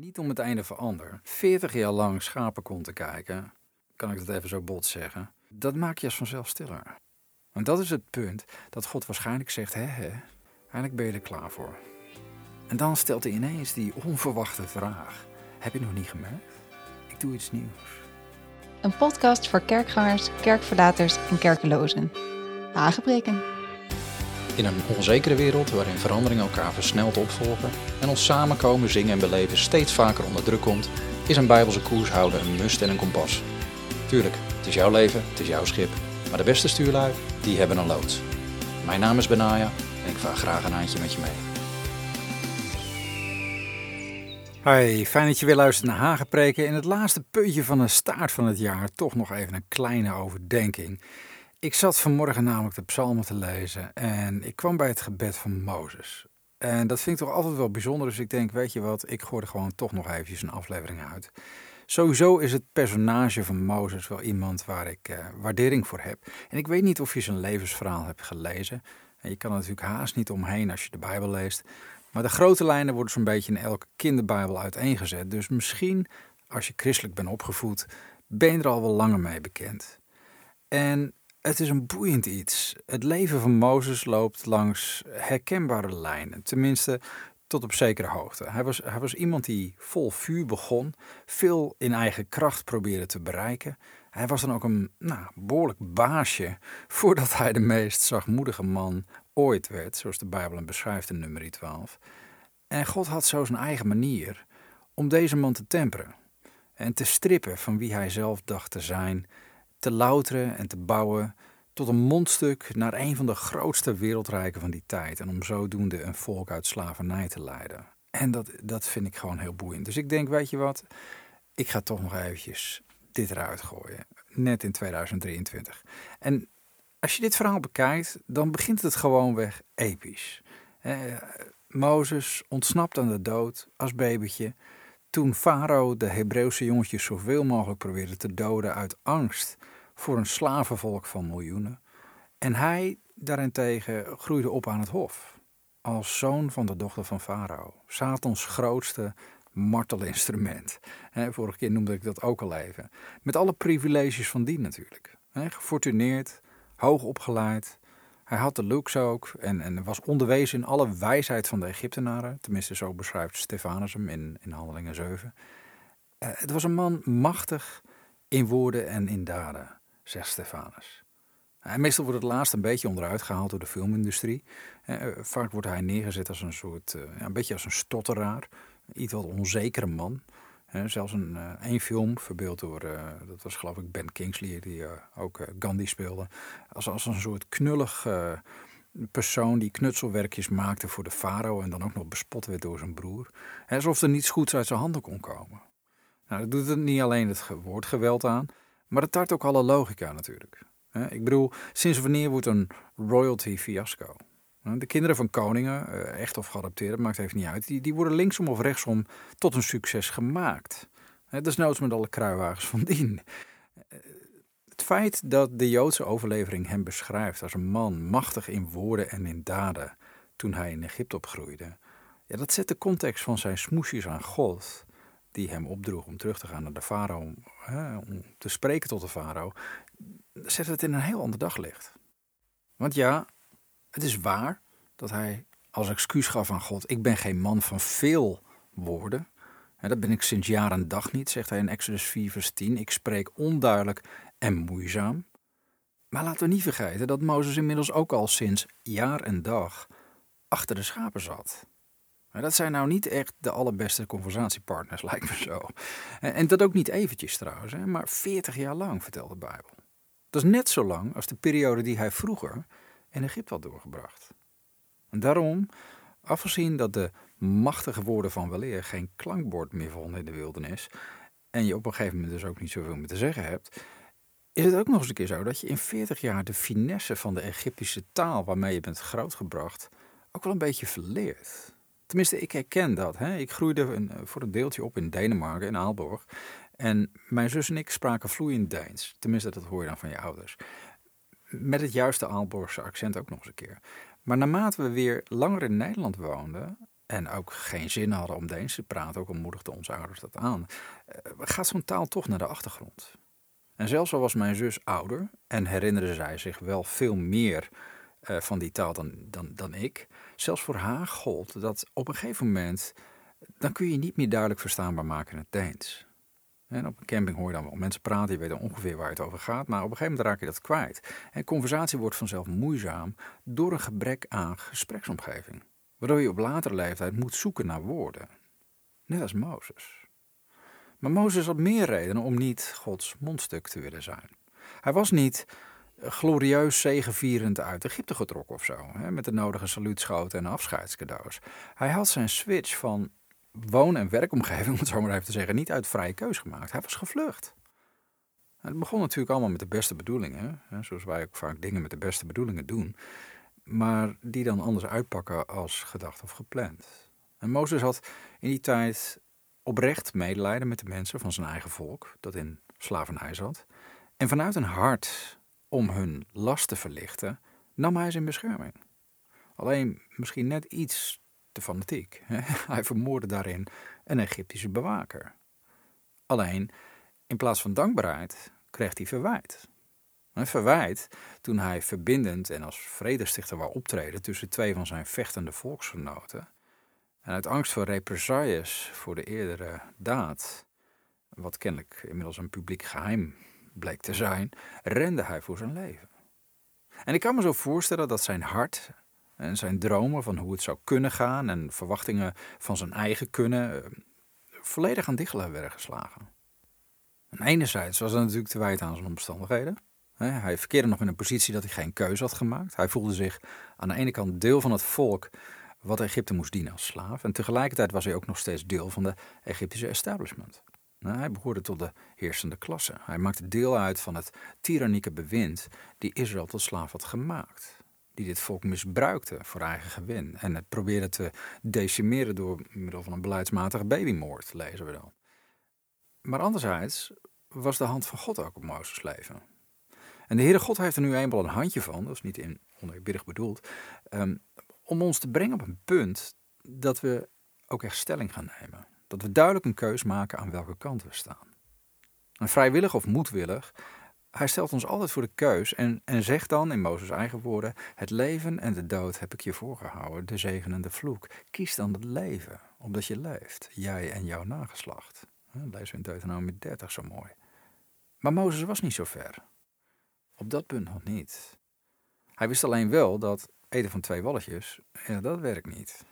Niet om het einde van ander. 40 jaar lang schapen kon te kijken, kan ik dat even zo bot zeggen, dat maakt je als vanzelf stiller. En dat is het punt dat God waarschijnlijk zegt: hè, hè, eigenlijk ben je er klaar voor. En dan stelt hij ineens die onverwachte vraag: Heb je nog niet gemerkt? Ik doe iets nieuws. Een podcast voor kerkgangers, kerkverlaters en kerkelozen. Aangebreken. In een onzekere wereld waarin veranderingen elkaar versneld opvolgen en ons samenkomen, zingen en beleven steeds vaker onder druk komt, is een bijbelse koers houden een must en een kompas. Tuurlijk, het is jouw leven, het is jouw schip, maar de beste stuurlui, die hebben een loods. Mijn naam is Benaya en ik vaar graag een eindje met je mee. Hoi, fijn dat je weer luistert naar Hagepreken. In het laatste puntje van de staart van het jaar toch nog even een kleine overdenking. Ik zat vanmorgen namelijk de psalmen te lezen en ik kwam bij het gebed van Mozes. En dat vind ik toch altijd wel bijzonder, dus ik denk, weet je wat, ik gooi er gewoon toch nog eventjes een aflevering uit. Sowieso is het personage van Mozes wel iemand waar ik eh, waardering voor heb. En ik weet niet of je zijn levensverhaal hebt gelezen. En je kan er natuurlijk haast niet omheen als je de Bijbel leest. Maar de grote lijnen worden zo'n beetje in elke kinderbijbel uiteengezet. Dus misschien, als je christelijk bent opgevoed, ben je er al wel langer mee bekend. En het is een boeiend iets. Het leven van Mozes loopt langs herkenbare lijnen, tenminste tot op zekere hoogte. Hij was, hij was iemand die vol vuur begon, veel in eigen kracht probeerde te bereiken. Hij was dan ook een nou, behoorlijk baasje voordat hij de meest zachtmoedige man ooit werd, zoals de Bijbel hem beschrijft in nummer 12. En God had zo zijn eigen manier om deze man te temperen en te strippen van wie hij zelf dacht te zijn te louteren en te bouwen tot een mondstuk naar een van de grootste wereldrijken van die tijd. En om zodoende een volk uit slavernij te leiden. En dat, dat vind ik gewoon heel boeiend. Dus ik denk, weet je wat, ik ga toch nog eventjes dit eruit gooien. Net in 2023. En als je dit verhaal bekijkt, dan begint het gewoonweg episch. Mozes ontsnapt aan de dood als babytje. Toen Farao de Hebreeuwse jongetjes zoveel mogelijk probeerde te doden uit angst voor een slavenvolk van miljoenen. En hij daarentegen groeide op aan het hof, als zoon van de dochter van Farao, Satans grootste martelinstrument. vorige keer noemde ik dat ook al even. Met alle privileges van die natuurlijk. gefortuneerd, hoog opgeleid. Hij had de looks ook en, en was onderwezen in alle wijsheid van de Egyptenaren. Tenminste, zo beschrijft Stefanus hem in, in Handelingen 7. Uh, het was een man machtig in woorden en in daden zegt Stefanus. Meestal wordt het laatst een beetje onderuit gehaald door de filmindustrie. Eh, vaak wordt hij neergezet als een soort, eh, een beetje als een stotteraar, iets wat onzekere man. Eh, zelfs een uh, één film, verbeeld door, dat was geloof ik Ben Kingsley, die ook Gandhi speelde. Als, als een soort knullig persoon die knutselwerkjes maakte voor de farao en dan ook nog bespot werd door zijn broer. Alsof er niets goeds uit zijn handen kon komen. Nou, dat doet het niet alleen het woordgeweld aan, maar het tart ook alle logica natuurlijk. Ik bedoel, sinds wanneer wordt een royalty fiasco? De kinderen van koningen, eh, echt of geadopteerd, maakt even niet uit, die, worden linksom of rechtsom tot een succes gemaakt. Dat is noods met alle kruiwagens van dien. Eh, het feit dat de Joodse overlevering hem beschrijft als een man machtig in woorden en in daden toen hij in Egypte opgroeide, ja, dat zet de context van zijn smoesjes aan God die hem opdroeg om terug te gaan naar de farao, om te spreken tot de farao, zet het in een heel ander daglicht. Want ja, het is waar dat hij als excuus gaf aan God: Ik ben geen man van veel woorden. dat ben ik sinds jaar en dag niet, zegt hij in Exodus 4, vers 10. Ik spreek onduidelijk en moeizaam. Maar laten we niet vergeten dat Mozes inmiddels ook al sinds jaar en dag achter de schapen zat. Maar dat zijn nou niet echt de allerbeste conversatiepartners, lijkt me zo. En, dat ook niet eventjes trouwens, hè, maar 40 jaar lang, vertelt de Bijbel. Dat is net zo lang als de periode die hij vroeger in Egypte had doorgebracht. En daarom, afgezien dat de machtige woorden van weleer geen klankbord meer vonden in de wildernis, en je op een gegeven moment dus ook niet zoveel meer te zeggen hebt, is het ook nog eens een keer zo dat je in 40 jaar de finesse van de Egyptische taal waarmee je bent grootgebracht ook wel een beetje verleert. Tenminste, ik herken dat. Hè. Ik groeide een, voor een deeltje op in Denemarken, in Aalborg. En mijn zus en ik spraken vloeiend Deens. Tenminste, dat hoor je dan van je ouders. Met het juiste Aalborgse accent ook nog eens een keer. Maar naarmate we weer langer in Nederland woonden, en ook geen zin hadden om Deens te praten, ook al moedigden onze ouders dat aan, uh, gaat zo'n taal toch naar de achtergrond. En zelfs al was mijn zus ouder en herinnerde zij zich wel veel meer uh, van die taal dan, dan, dan ik, zelfs voor haar gold dat op een gegeven moment, dan kun je niet meer duidelijk verstaanbaar maken in het Deens. En op een camping hoor je dan wel mensen praten, je weet dan ongeveer waar het over gaat, maar op een gegeven moment raak je dat kwijt. En conversatie wordt vanzelf moeizaam door een gebrek aan gespreksomgeving, waardoor je op latere leeftijd moet zoeken naar woorden. Net als Mozes. Maar Mozes had meer redenen om niet Gods mondstuk te willen zijn. Hij was niet glorieus zegevierend uit Egypte getrokken of zo, hè, met de nodige saluutschoten en afscheidscadeaus. Hij had zijn switch van woon- en werkomgeving, om het zo maar even te zeggen, niet uit vrije keus gemaakt. Hij was gevlucht. het begon natuurlijk allemaal met de beste bedoelingen, hè, zoals wij ook vaak dingen met de beste bedoelingen doen, maar die dan anders uitpakken als gedacht of gepland. En Mozes had in die tijd oprecht medelijden met de mensen van zijn eigen volk, dat in slavernij zat. En vanuit een hart om hun last te verlichten, nam hij zijn bescherming. Alleen misschien net iets te fanatiek. Hij vermoordde daarin een Egyptische bewaker. Alleen, in plaats van dankbaarheid, kreeg hij verwijt. Een verwijt toen hij verbindend en als vredestichter wou optreden tussen twee van zijn vechtende volksgenoten. En uit angst voor represailles voor de eerdere daad, wat kennelijk inmiddels een publiek geheim bleek te zijn, rende hij voor zijn leven. En ik kan me zo voorstellen dat zijn hart en zijn dromen van hoe het zou kunnen gaan en verwachtingen van zijn eigen kunnen eh, volledig aan dichtelen werden geslagen. En enerzijds was dat natuurlijk te wijten aan zijn omstandigheden. Hij verkeerde nog in een positie dat hij geen keuze had gemaakt. Hij voelde zich aan de ene kant deel van het volk wat Egypte moest dienen als slaaf. En tegelijkertijd was hij ook nog steeds deel van de Egyptische establishment. Nou, hij behoorde tot de heersende klasse. Hij maakte deel uit van het tyrannieke bewind die Israël tot slaaf had gemaakt. Die dit volk misbruikte voor eigen gewin. En het probeerde te decimeren door middel van een beleidsmatige babymoord, lezen we dan. Maar anderzijds was de hand van God ook op Mozes leven. En de Heere God heeft er nu eenmaal een handje van, dat is niet in oneerbiedig bedoeld, um, om ons te brengen op een punt dat we ook echt stelling gaan nemen. Dat we duidelijk een keus maken aan welke kant we staan. En vrijwillig of moedwillig, hij stelt ons altijd voor de keus en, en zegt dan in Mozes' eigen woorden: Het leven en de dood heb ik je voorgehouden, de zegen en de vloek. Kies dan het leven, omdat je leeft, jij en jouw nageslacht. Dat lezen we in Deuteronomie 30 zo mooi. Maar Mozes was niet zo ver. Op dat punt nog niet. Hij wist alleen wel dat eten van twee walletjes, ja, dat werkt niet.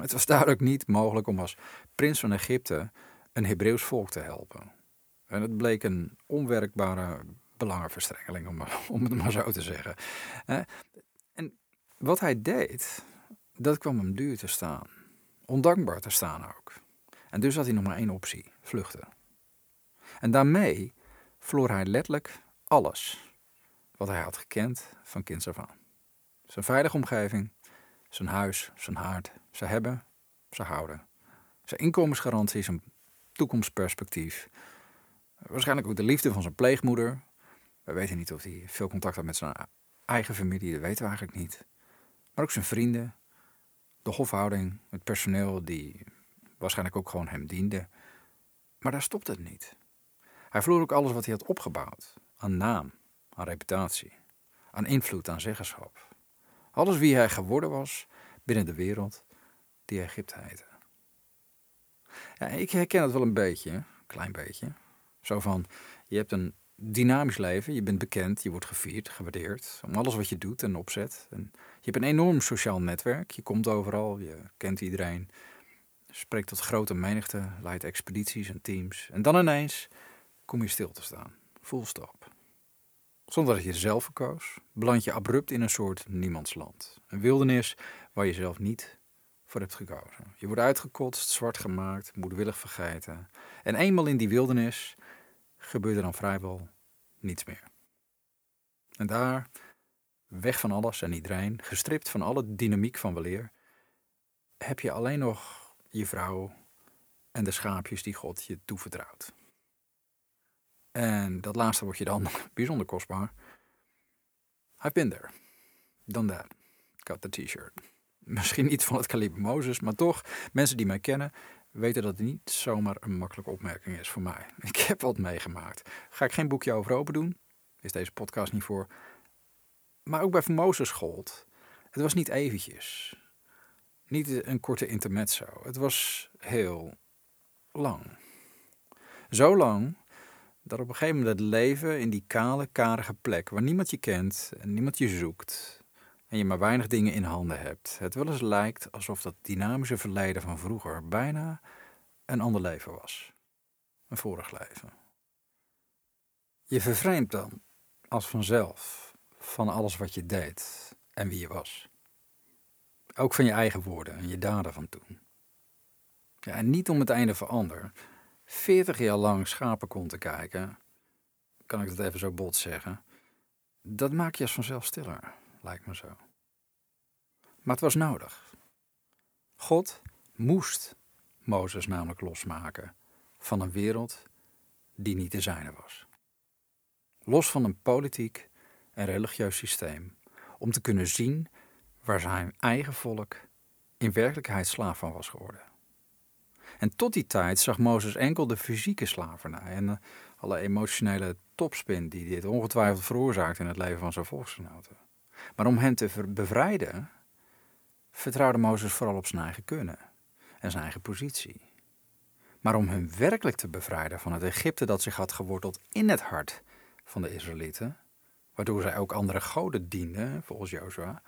Het was duidelijk niet mogelijk om als prins van Egypte een Hebreeuws volk te helpen. En het bleek een onwerkbare belangenverstrengeling, om, om het maar zo te zeggen. En wat hij deed, dat kwam hem duur te staan. Ondankbaar te staan ook. En dus had hij nog maar één optie: vluchten. En daarmee verloor hij letterlijk alles wat hij had gekend van kinds af aan. Zijn veilige omgeving, zijn huis, zijn haard, zijn hebben, zijn houden. Zijn inkomensgarantie, zijn toekomstperspectief. Waarschijnlijk ook de liefde van zijn pleegmoeder. We weten niet of hij veel contact had met zijn eigen familie, dat weten we eigenlijk niet. Maar ook zijn vrienden, de hofhouding, het personeel die waarschijnlijk ook gewoon hem diende. Maar daar stopte het niet. Hij verloor ook alles wat hij had opgebouwd: aan naam, aan reputatie, aan invloed, aan zeggenschap. Alles wie hij geworden was binnen de wereld die Egypte heette. Ja, ik herken het wel een beetje, een klein beetje. Zo van, je hebt een dynamisch leven, je bent bekend, je wordt gevierd, gewaardeerd om alles wat je doet en opzet. En je hebt een enorm sociaal netwerk, je komt overal, je kent iedereen, spreekt tot grote menigte, leidt expedities en teams. En dan ineens kom je stil te staan, full stop. Zonder dat je het zelf verkoos, beland je abrupt in een soort niemandsland. Een wildernis waar je zelf niet hebt gekozen. Je wordt uitgekotst, zwart gemaakt, moedwillig vergeten. En eenmaal in die wildernis gebeurt er dan vrijwel niets meer. En daar, weg van alles en iedereen, gestript van alle dynamiek van weleer, heb je alleen nog je vrouw en de schaapjes die God je toevertrouwt. En dat laatste wordt je dan bijzonder kostbaar. I've been there. Done that. Got the t-shirt. Misschien niet van het kaliber Mozes, maar toch, mensen die mij kennen, weten dat het niet zomaar een makkelijke opmerking is voor mij. Ik heb wat meegemaakt. Ga ik geen boekje over open doen? Is deze podcast niet voor. Maar ook bij Mozes gold. Het was niet eventjes. Niet een korte intermezzo. Het was heel lang. Zo lang dat op een gegeven moment het leven in die kale, karige plek waar niemand je kent en niemand je zoekt en je maar weinig dingen in handen hebt, het wel eens lijkt alsof dat dynamische verleden van vroeger bijna een ander leven was. Een vorig leven. Je vervreemdt dan als vanzelf van alles wat je deed en wie je was. Ook van je eigen woorden en je daden van toen. En niet om het einde van ander. Veertig jaar lang schapenkont te kijken, kan ik het even zo bot zeggen, dat maakt je als vanzelf stiller, lijkt me zo. Maar het was nodig. God moest Mozes namelijk losmaken van een wereld die niet de zijne was. Los van een politiek en religieus systeem, om te kunnen zien waar zijn eigen volk in werkelijkheid slaaf van was geworden. En tot die tijd zag Mozes enkel de fysieke slavernij en eh, alle emotionele topspin die dit ongetwijfeld veroorzaakt in het leven van zijn volksgenoten. Maar om hen te bevrijden, vertrouwde Mozes vooral op zijn eigen kunnen en zijn eigen positie. Maar om hen werkelijk te bevrijden van het Egypte dat zich had geworteld in het hart van de Israëlieten, waardoor zij ook andere goden dienden, volgens Jozua,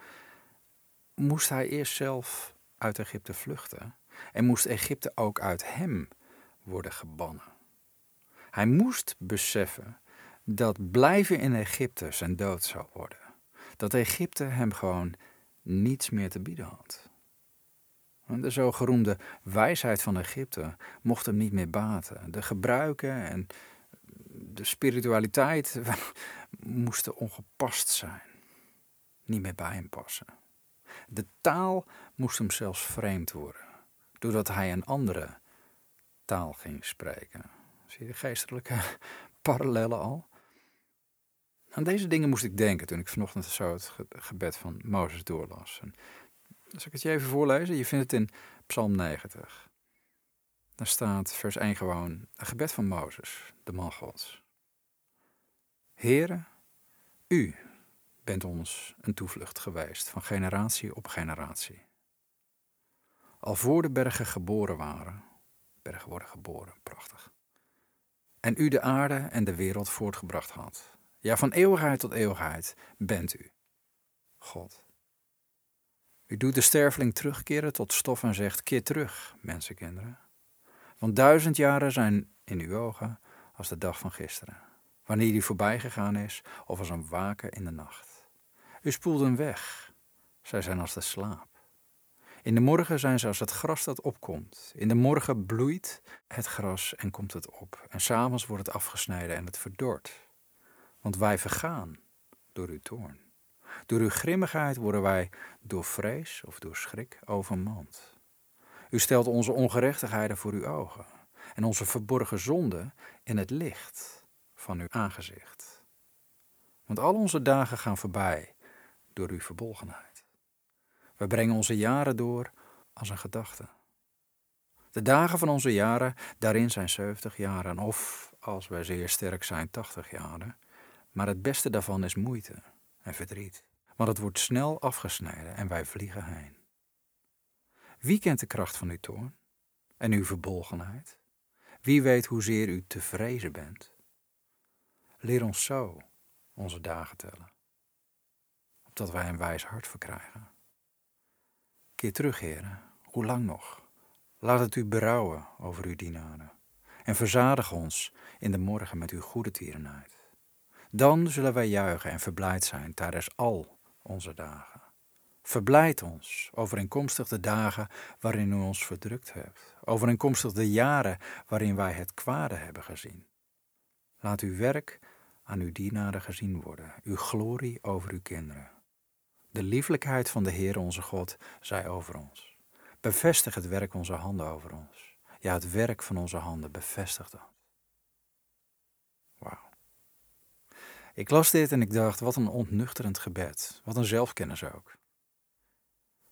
moest hij eerst zelf uit Egypte vluchten en moest Egypte ook uit hem worden gebannen. Hij moest beseffen dat blijven in Egypte zijn dood zou worden. Dat Egypte hem gewoon niets meer te bieden had. De zogenoemde wijsheid van Egypte mocht hem niet meer baten. De gebruiken en de spiritualiteit moesten ongepast zijn, niet meer bij hem passen. De taal moest hem zelfs vreemd worden, doordat hij een andere taal ging spreken. Zie je de geestelijke parallellen al? Aan deze dingen moest ik denken toen ik vanochtend zo het gebed van Mozes doorlas. En ik het je even voorlezen? Je vindt het in Psalm 90. Daar staat vers 1 gewoon, een gebed van Mozes, de man Gods. Heere, u bent ons een toevlucht geweest van generatie op generatie. Al voor de bergen geboren waren, bergen worden geboren, prachtig. En u de aarde en de wereld voortgebracht had. Ja, van eeuwigheid tot eeuwigheid bent u, God. U doet de sterveling terugkeren tot stof en zegt: Keer terug, mensenkinderen. Want duizend jaren zijn in uw ogen als de dag van gisteren, wanneer die voorbij gegaan is, of als een waken in de nacht. U spoelt hem weg, zij zijn als de slaap. In de morgen zijn ze als het gras dat opkomt. In de morgen bloeit het gras en komt het op. En s'avonds wordt het afgesneden en het verdort. Want wij vergaan door uw toorn. Door uw grimmigheid worden wij door vrees of door schrik overmand. U stelt onze ongerechtigheden voor uw ogen en onze verborgen zonden in het licht van uw aangezicht. Want al onze dagen gaan voorbij door uw verbolgenheid. We brengen onze jaren door als een gedachte. De dagen van onze jaren, daarin zijn 70 jaren, of als wij zeer sterk zijn, 80 jaren. Maar het beste daarvan is moeite en verdriet want het wordt snel afgesneden en wij vliegen heen. Wie kent de kracht van uw toorn en uw verbolgenheid? Wie weet hoezeer u te vrezen bent? Leer ons zo onze dagen tellen, opdat wij een wijs hart verkrijgen. Keer terug, heren, hoe lang nog? Laat het u berouwen over uw dienaren en verzadig ons in de morgen met uw goede tierenheid. Dan zullen wij juichen en verblijd zijn tijdens al onze dagen. Verblijd ons overeenkomstig de dagen waarin u ons verdrukt hebt, overeenkomstig de jaren waarin wij het kwade hebben gezien. Laat uw werk aan uw dienaren gezien worden, uw glorie over uw kinderen. De lieflijkheid van de Heer onze God zij over ons. Bevestig het werk onze handen over ons. Ja, het werk van onze handen, bevestig dat. Ik las dit en ik dacht, wat een ontnuchterend gebed. Wat een zelfkennis ook.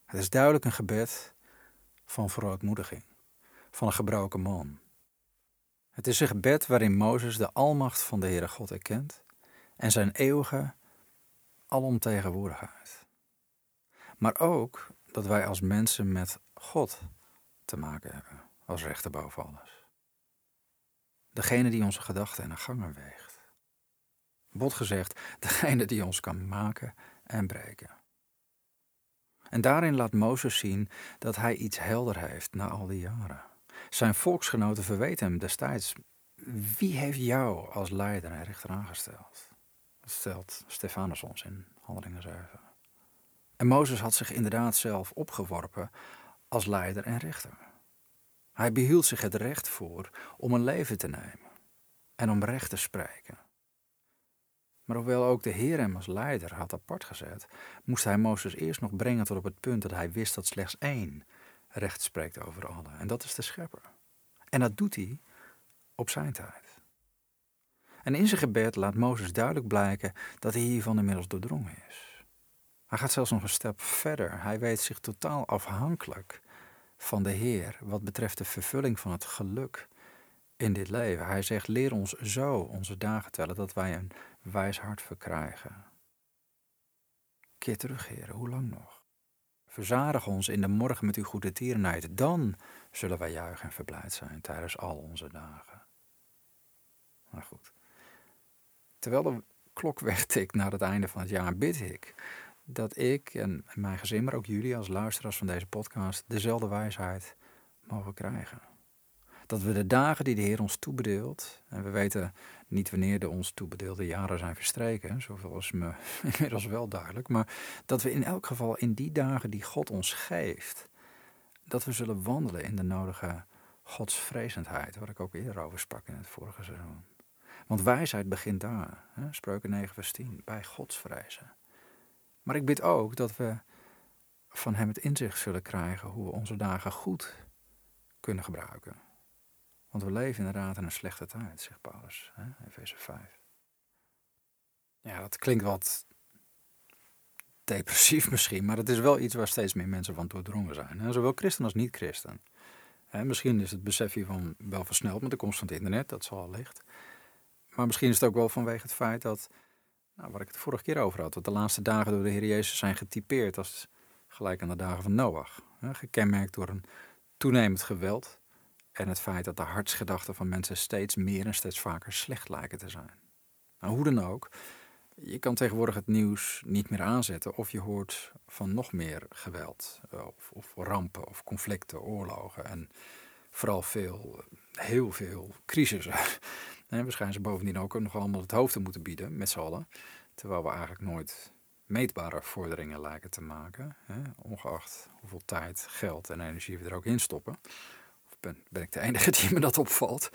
Het is duidelijk een gebed van verootmoediging, van een gebroken man. Het is een gebed waarin Mozes de almacht van de Heere God erkent en zijn eeuwige alomtegenwoordigheid. Maar ook dat wij als mensen met God te maken hebben, als rechter boven alles. Degene die onze gedachten en gangen weegt. Bot gezegd, degene die ons kan maken en breken. En daarin laat Mozes zien dat hij iets helder heeft na al die jaren. Zijn volksgenoten verweten hem destijds: wie heeft jou als leider en rechter aangesteld? Dat stelt Stefanus ons in Handelingen 7. En Mozes had zich inderdaad zelf opgeworpen als leider en rechter. Hij behield zich het recht voor om een leven te nemen en om recht te spreken. Maar hoewel ook de Heer hem als leider had apart gezet, moest hij Mozes eerst nog brengen tot op het punt dat hij wist dat slechts één recht spreekt over allen, en dat is de schepper. En dat doet hij op zijn tijd. En in zijn gebed laat Mozes duidelijk blijken dat hij hiervan inmiddels doordrongen is. Hij gaat zelfs nog een stap verder. Hij weet zich totaal afhankelijk van de Heer wat betreft de vervulling van het geluk in dit leven. Hij zegt: leer ons zo onze dagen tellen dat wij een wijs hart verkrijgen. Keer terug, Heer, hoe lang nog? Verzadig ons in de morgen met uw goede tierenheid. Dan zullen wij juichen en verblijd zijn tijdens al onze dagen. Maar goed. Terwijl de klok wegtikt naar het einde van het jaar, bid ik dat ik en mijn gezin, maar ook jullie als luisteraars van deze podcast, dezelfde wijsheid mogen krijgen. Dat we de dagen die de Heer ons toebedeelt, en we weten niet wanneer de ons toebedeelde jaren zijn verstreken, zoveel is me inmiddels wel duidelijk, maar dat we in elk geval in die dagen die God ons geeft, dat we zullen wandelen in de nodige godsvrezendheid, waar ik ook eerder over sprak in het vorige seizoen. Want wijsheid begint daar, hè? Spreuken 9 vers 10, bij godsvrezen. Maar ik bid ook dat we van Hem het inzicht zullen krijgen hoe we onze dagen goed kunnen gebruiken. Want we leven inderdaad in een slechte tijd, zegt Paulus, hè? Efeze 5. Ja, dat klinkt wat depressief misschien, maar het is wel iets waar steeds meer mensen van doordrongen zijn. Zowel christen als niet-christen. Misschien is het besef hiervan wel versneld met de komst van het internet, dat zal licht. Maar misschien is het ook wel vanwege het feit dat, nou, waar ik het vorige keer over had, dat de laatste dagen door de Heer Jezus zijn getypeerd als gelijk aan de dagen van Noach. Hè, gekenmerkt door een toenemend geweld en het feit dat de hartsgedachten van mensen steeds meer en steeds vaker slecht lijken te zijn. Nou, hoe dan ook, je kan tegenwoordig het nieuws niet meer aanzetten of je hoort van nog meer geweld, of, of rampen, of conflicten, oorlogen en vooral veel, heel veel crisissen. En we schijnen ze bovendien ook nog allemaal het hoofd te moeten bieden, met z'n allen. Terwijl we eigenlijk nooit meetbare vorderingen lijken te maken. Hè? Ongeacht hoeveel tijd, geld en energie we er ook in stoppen. Ben, ben ik de enige die me dat opvalt.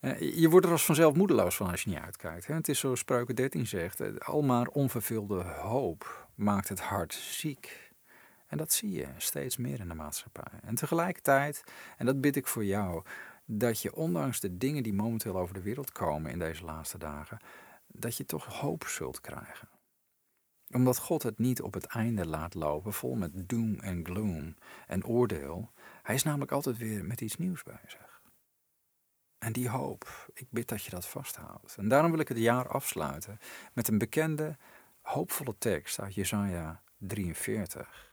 Eh, je wordt er als vanzelf moedeloos van als je niet uitkijkt. Hè? Het is zoals Spreuken 13 zegt. Eh, almaar onvervulde hoop maakt het hart ziek. En dat zie je steeds meer in de maatschappij. En tegelijkertijd, en dat bid ik voor jou, dat je ondanks de dingen die momenteel over de wereld komen in deze laatste dagen, dat je toch hoop zult krijgen. Omdat God het niet op het einde laat lopen vol met doom en gloom en oordeel. Hij is namelijk altijd weer met iets nieuws bezig. En die hoop, ik bid dat je dat vasthoudt. En daarom wil ik het jaar afsluiten met een bekende, hoopvolle tekst uit Jesaja 43.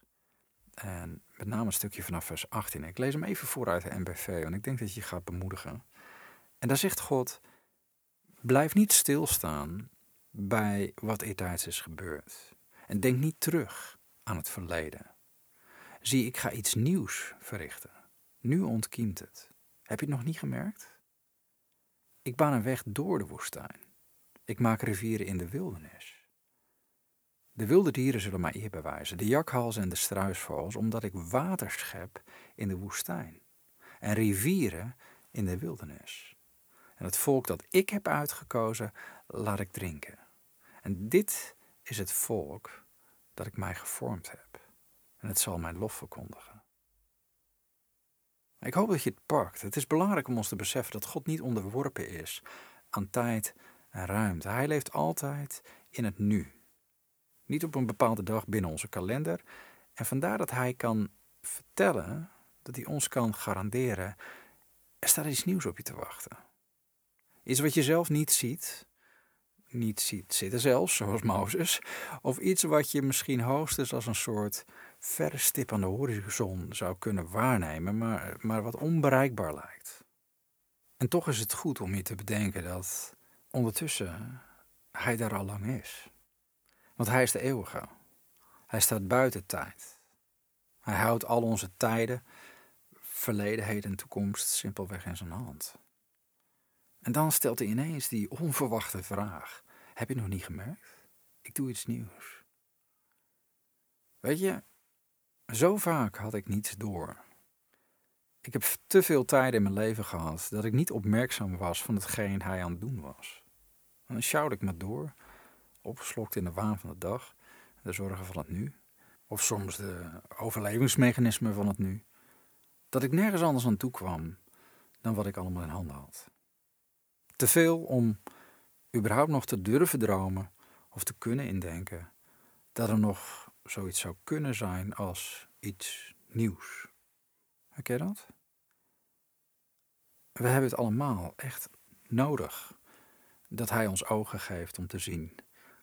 En met name een stukje vanaf vers 18. Ik lees hem even vooruit de NBV, want ik denk dat je gaat bemoedigen. En daar zegt God: Blijf niet stilstaan bij wat eertijds is gebeurd. En denk niet terug aan het verleden. Zie, ik ga iets nieuws verrichten. Nu ontkiemt het. Heb je het nog niet gemerkt? Ik baan een weg door de woestijn. Ik maak rivieren in de wildernis. De wilde dieren zullen mij eer bewijzen, de jakhals en de struisvogels, omdat ik water schep in de woestijn en rivieren in de wildernis. En het volk dat ik heb uitgekozen, laat ik drinken. En dit is het volk dat ik mij gevormd heb. En het zal mijn lof verkondigen. Ik hoop dat je het pakt. Het is belangrijk om ons te beseffen dat God niet onderworpen is aan tijd en ruimte. Hij leeft altijd in het nu. Niet op een bepaalde dag binnen onze kalender En vandaar dat hij kan vertellen, dat hij ons kan garanderen, er staat iets nieuws op je te wachten. Iets wat je zelf niet ziet, niet ziet zitten zelfs, zoals Mozes, of iets wat je misschien hoogstens als een soort verre stip aan de horizon zou kunnen waarnemen, maar, maar wat onbereikbaar lijkt. En toch is het goed om je te bedenken dat ondertussen hij daar al lang is. Want hij is de eeuwige. Hij staat buiten tijd. Hij houdt al onze tijden, verleden, heden en toekomst simpelweg in zijn hand. En dan stelt hij ineens die onverwachte vraag. Heb je nog niet gemerkt? Ik doe iets nieuws. Weet je, zo vaak had ik niets door. Ik heb te veel tijd in mijn leven gehad dat ik niet opmerkzaam was van hetgeen hij aan het doen was. Dan sjouwde ik me door, opgeslokt in de waan van de dag, de zorgen van het nu, of soms de overlevingsmechanismen van het nu, dat ik nergens anders aan toe kwam dan wat ik allemaal in handen had. Te veel om überhaupt nog te durven dromen of te kunnen indenken dat er nog zoiets zou kunnen zijn als iets nieuws. Herken je dat? We hebben het allemaal echt nodig dat Hij ons ogen geeft om te zien,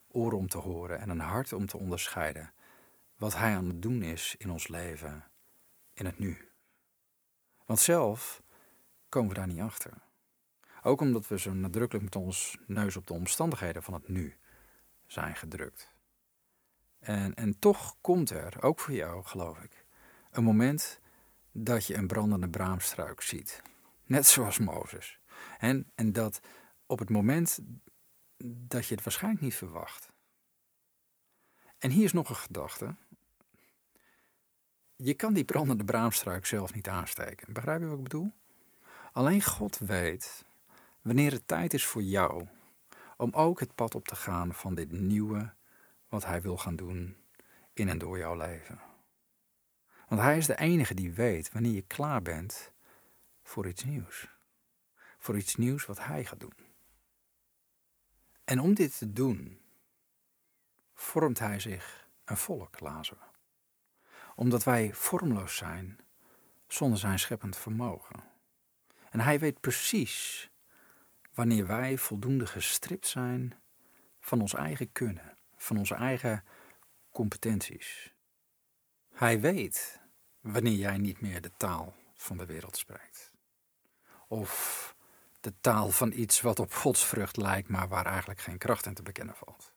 oren om te horen en een hart om te onderscheiden wat Hij aan het doen is in ons leven, in het nu. Want zelf komen we daar niet achter. Ook omdat we zo nadrukkelijk met ons neus op de omstandigheden van het nu zijn gedrukt. En, en toch komt er, ook voor jou geloof ik, een moment dat je een brandende braamstruik ziet. Net zoals Mozes. En, en dat op het moment dat je het waarschijnlijk niet verwacht. En hier is nog een gedachte. Je kan die brandende braamstruik zelf niet aansteken. Begrijp je wat ik bedoel? Alleen God weet wanneer het tijd is voor jou om ook het pad op te gaan van dit nieuwe wat Hij wil gaan doen in en door jouw leven. Want Hij is de enige die weet wanneer je klaar bent voor iets nieuws. Voor iets nieuws wat Hij gaat doen. En om dit te doen, vormt Hij zich een volk, lazen we. Omdat wij vormloos zijn zonder zijn scheppend vermogen. En Hij weet precies wanneer wij voldoende gestript zijn van ons eigen kunnen, van onze eigen competenties. Hij weet wanneer jij niet meer de taal van de wereld spreekt. Of de taal van iets wat op godsvrucht lijkt, maar waar eigenlijk geen kracht in te bekennen valt.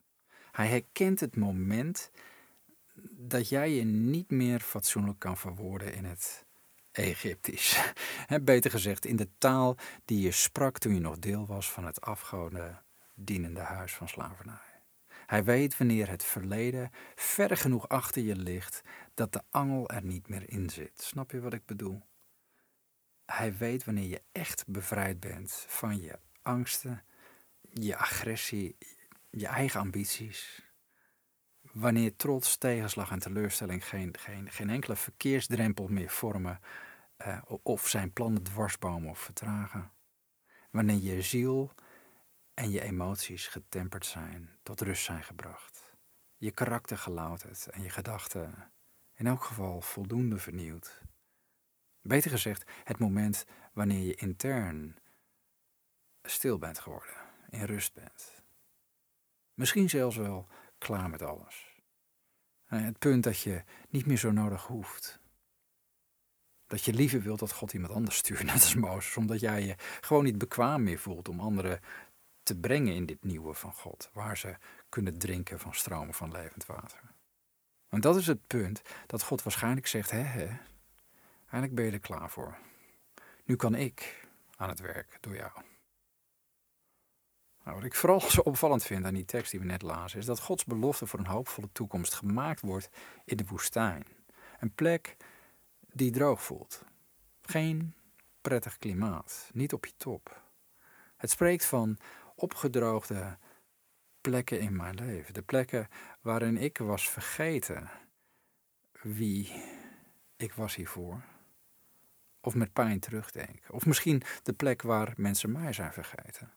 Hij herkent het moment dat jij je niet meer fatsoenlijk kan verwoorden in het Egyptisch. Beter gezegd, in de taal die je sprak toen je nog deel was van het afgoden dienende huis van slavernij. Hij weet wanneer het verleden ver genoeg achter je ligt dat de angel er niet meer in zit. Snap je wat ik bedoel? Hij weet wanneer je echt bevrijd bent van je angsten, je agressie, je eigen ambities. Wanneer trots, tegenslag en teleurstelling geen, geen, geen enkele verkeersdrempel meer vormen uh, of zijn plannen dwarsbomen of vertragen. Wanneer je ziel en je emoties getemperd zijn, tot rust zijn gebracht. Je karakter gelouterd en je gedachten in elk geval voldoende vernieuwd. Beter gezegd, het moment wanneer je intern stil bent geworden, in rust bent. Misschien zelfs wel klaar met alles. Het punt dat je niet meer zo nodig hoeft. Dat je liever wilt dat God iemand anders stuurt, net als Mozes, omdat jij je gewoon niet bekwaam meer voelt om anderen te brengen in dit nieuwe van God, waar ze kunnen drinken van stromen van levend water. En dat is het punt dat God waarschijnlijk zegt: hè, hè, eigenlijk ben je er klaar voor. Nu kan ik aan het werk door jou. Nou, wat ik vooral zo opvallend vind aan die tekst die we net lazen, is dat Gods belofte voor een hoopvolle toekomst gemaakt wordt in de woestijn. Een plek die droog voelt. Geen prettig klimaat, niet op je top. Het spreekt van opgedroogde plekken in mijn leven. De plekken waarin ik was vergeten wie ik was hiervoor. Of met pijn terugdenk. Of misschien de plek waar mensen mij zijn vergeten.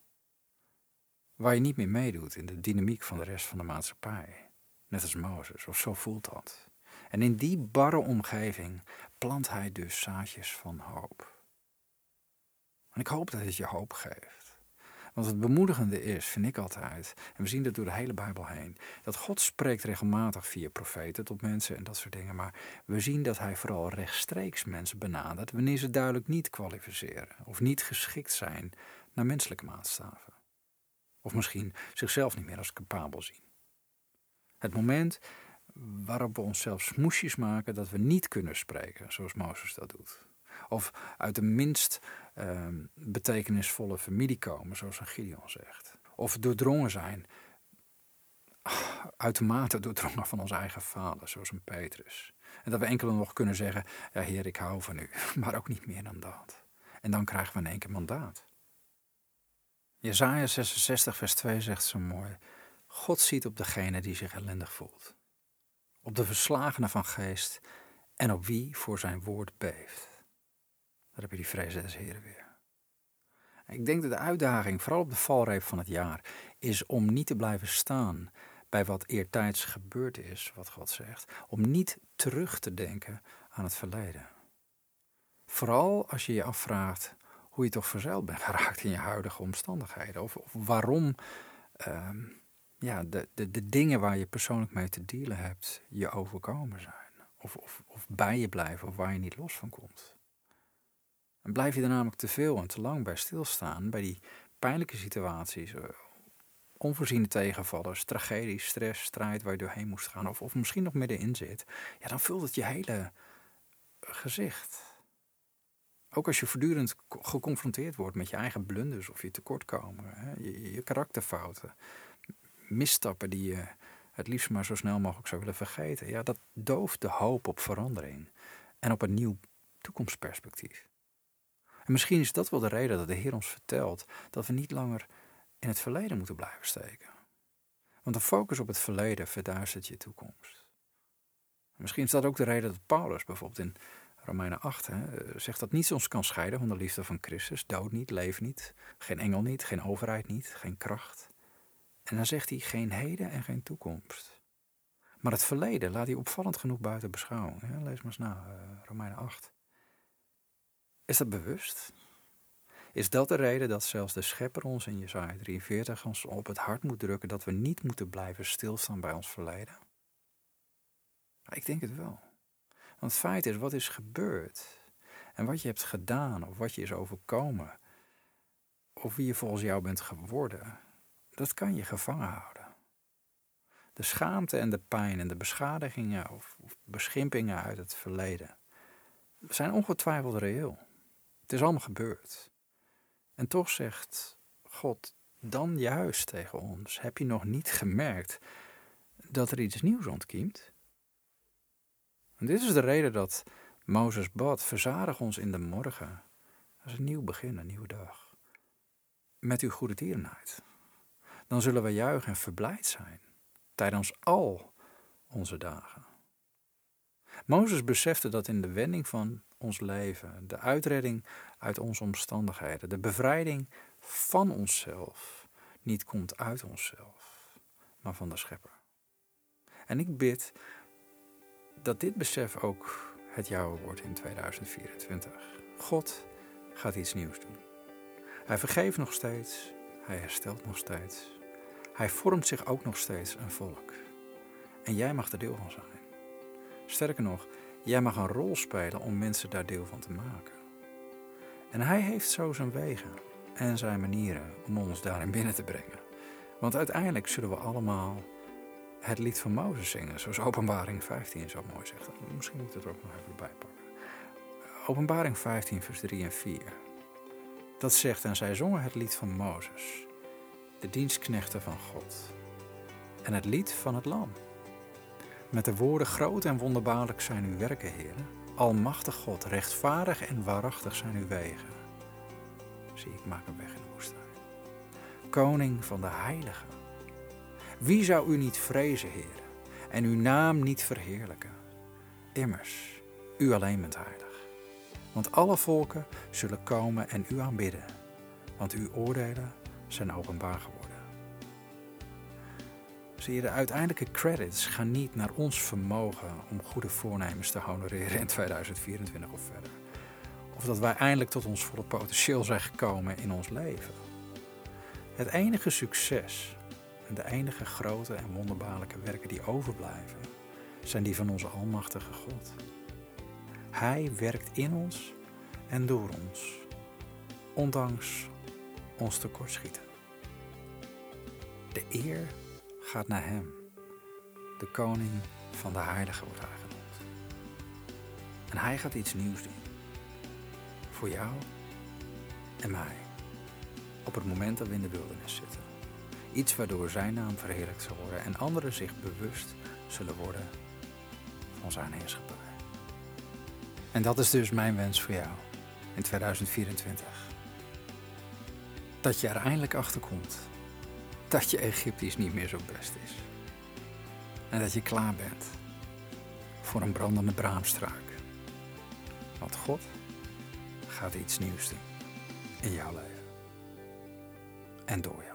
Waar je niet meer meedoet in de dynamiek van de rest van de maatschappij. Net als Mozes, of zo voelt dat. En in die barre omgeving plant hij dus zaadjes van hoop. En ik hoop dat het je hoop geeft. Want het bemoedigende is, vind ik altijd, en we zien dat door de hele Bijbel heen, dat God spreekt regelmatig via profeten tot mensen en dat soort dingen, maar we zien dat hij vooral rechtstreeks mensen benadert wanneer ze duidelijk niet kwalificeren of niet geschikt zijn naar menselijke maatstaven. Of misschien zichzelf niet meer als capabel zien. Het moment waarop we onszelf smoesjes maken dat we niet kunnen spreken, zoals Mozes dat doet. Of uit de minst uh, betekenisvolle familie komen, zoals een Gideon zegt. Of doordrongen zijn, uitermate doordrongen van ons eigen vader, zoals een Petrus. En dat we enkel nog kunnen zeggen, ja heer, ik hou van u, maar ook niet meer dan dat. En dan krijgen we in één keer mandaat. Jezaja 66 vers 2 zegt zo mooi, God ziet op degene die zich ellendig voelt. Op de verslagene van geest en op wie voor zijn woord beeft. Daar heb je die vrezen des Heren weer. Ik denk dat de uitdaging, vooral op de valreep van het jaar, is om niet te blijven staan bij wat eertijds gebeurd is, wat God zegt. Om niet terug te denken aan het verleden. Vooral als je je afvraagt hoe je toch verzeild bent geraakt in je huidige omstandigheden. Of, of waarom ehm, ja, de, de, de dingen waar je persoonlijk mee te dealen hebt je overkomen zijn. Of, of, of bij je blijven of waar je niet los van komt. En blijf je er namelijk te veel en te lang bij stilstaan, bij die pijnlijke situaties, eh, onvoorziene tegenvallers, tragedies, stress, strijd waar je doorheen moest gaan, of, of misschien nog middenin zit, ja, dan vult het je hele gezicht. Ook als je voortdurend geconfronteerd wordt met je eigen blunders of je tekortkomen, hè, je, je karakterfouten, misstappen die je het liefst maar zo snel mogelijk zou willen vergeten, ja, dat dooft de hoop op verandering en op een nieuw toekomstperspectief. En misschien is dat wel de reden dat de Heer ons vertelt dat we niet langer in het verleden moeten blijven steken. Want de focus op het verleden verduistert je toekomst. Misschien is dat ook de reden dat Paulus bijvoorbeeld in Romeinen 8 hè, zegt dat niets ons kan scheiden van de liefde van Christus. Dood niet, leven niet, geen engel niet, geen overheid niet, geen kracht. En dan zegt hij geen heden en geen toekomst. Maar het verleden laat hij opvallend genoeg buiten beschouwing. Lees maar eens na, uh, Romeinen 8. Is dat bewust? Is dat de reden dat zelfs de schepper ons in Jesaja 43 ons op het hart moet drukken dat we niet moeten blijven stilstaan bij ons verleden? Ik denk het wel. Want het feit is, wat is gebeurd en wat je hebt gedaan of wat je is overkomen of wie je volgens jou bent geworden, dat kan je gevangen houden. De schaamte en de pijn en de beschadigingen of, beschimpingen uit het verleden zijn ongetwijfeld reëel. Het is allemaal gebeurd. En toch zegt God dan juist tegen ons: Heb je nog niet gemerkt dat er iets nieuws ontkiemt? En dit is de reden dat Mozes bad: Verzadig ons in de morgen. Dat is een nieuw begin, een nieuwe dag. Met uw goede tierenheid. Dan zullen we juichen en verblijd zijn tijdens al onze dagen. Mozes besefte dat in de wending van ons leven, de uitredding uit onze omstandigheden, de bevrijding van onszelf, niet komt uit onszelf, maar van de Schepper. En ik bid dat dit besef ook het jouwe wordt in 2024. God gaat iets nieuws doen. Hij vergeeft nog steeds, hij herstelt nog steeds, hij vormt zich ook nog steeds een volk. En jij mag er deel van zijn. Sterker nog, jij mag een rol spelen om mensen daar deel van te maken. En hij heeft zo zijn wegen en zijn manieren om ons daarin binnen te brengen. Want uiteindelijk zullen we allemaal het lied van Mozes zingen, zoals Openbaring 15 zo mooi zegt. Misschien moet ik het er ook nog even bij pakken. Openbaring 15, vers 3 en 4. Dat zegt, en zij zongen het lied van Mozes, de dienstknechten van God, en het lied van het Lam. Met de woorden groot en wonderbaarlijk zijn uw werken, heren. Almachtig God, rechtvaardig en waarachtig zijn uw wegen. Zie, ik maak een weg in de woestijn. Koning van de heiligen. Wie zou u niet vrezen, heren, en uw naam niet verheerlijken? Immers, u alleen bent heilig. Want alle volken zullen komen en u aanbidden, want uw oordelen zijn openbaar geworden. Zie je, de uiteindelijke credits gaan niet naar ons vermogen om goede voornemens te honoreren in 2024 of verder. Of dat wij eindelijk tot ons volle potentieel zijn gekomen in ons leven. Het enige succes en de enige grote en wonderbaarlijke werken die overblijven, zijn die van onze Almachtige God. Hij werkt in ons en door ons, ondanks ons tekortschieten. De eer gaat naar Hem, de koning van de heilige wordt hij genoemd. En Hij gaat iets nieuws doen. Voor jou en mij. Op het moment dat we in de wildernis zitten. Iets waardoor Zijn naam verheerlijkt zal worden en anderen zich bewust zullen worden van Zijn heerschappij. En dat is dus mijn wens voor jou in 2024. Dat je er eindelijk achter komt dat je Egyptisch niet meer zo best is. En dat je klaar bent voor een brandende braamstruik. Want God gaat iets nieuws doen in jouw leven en door jou.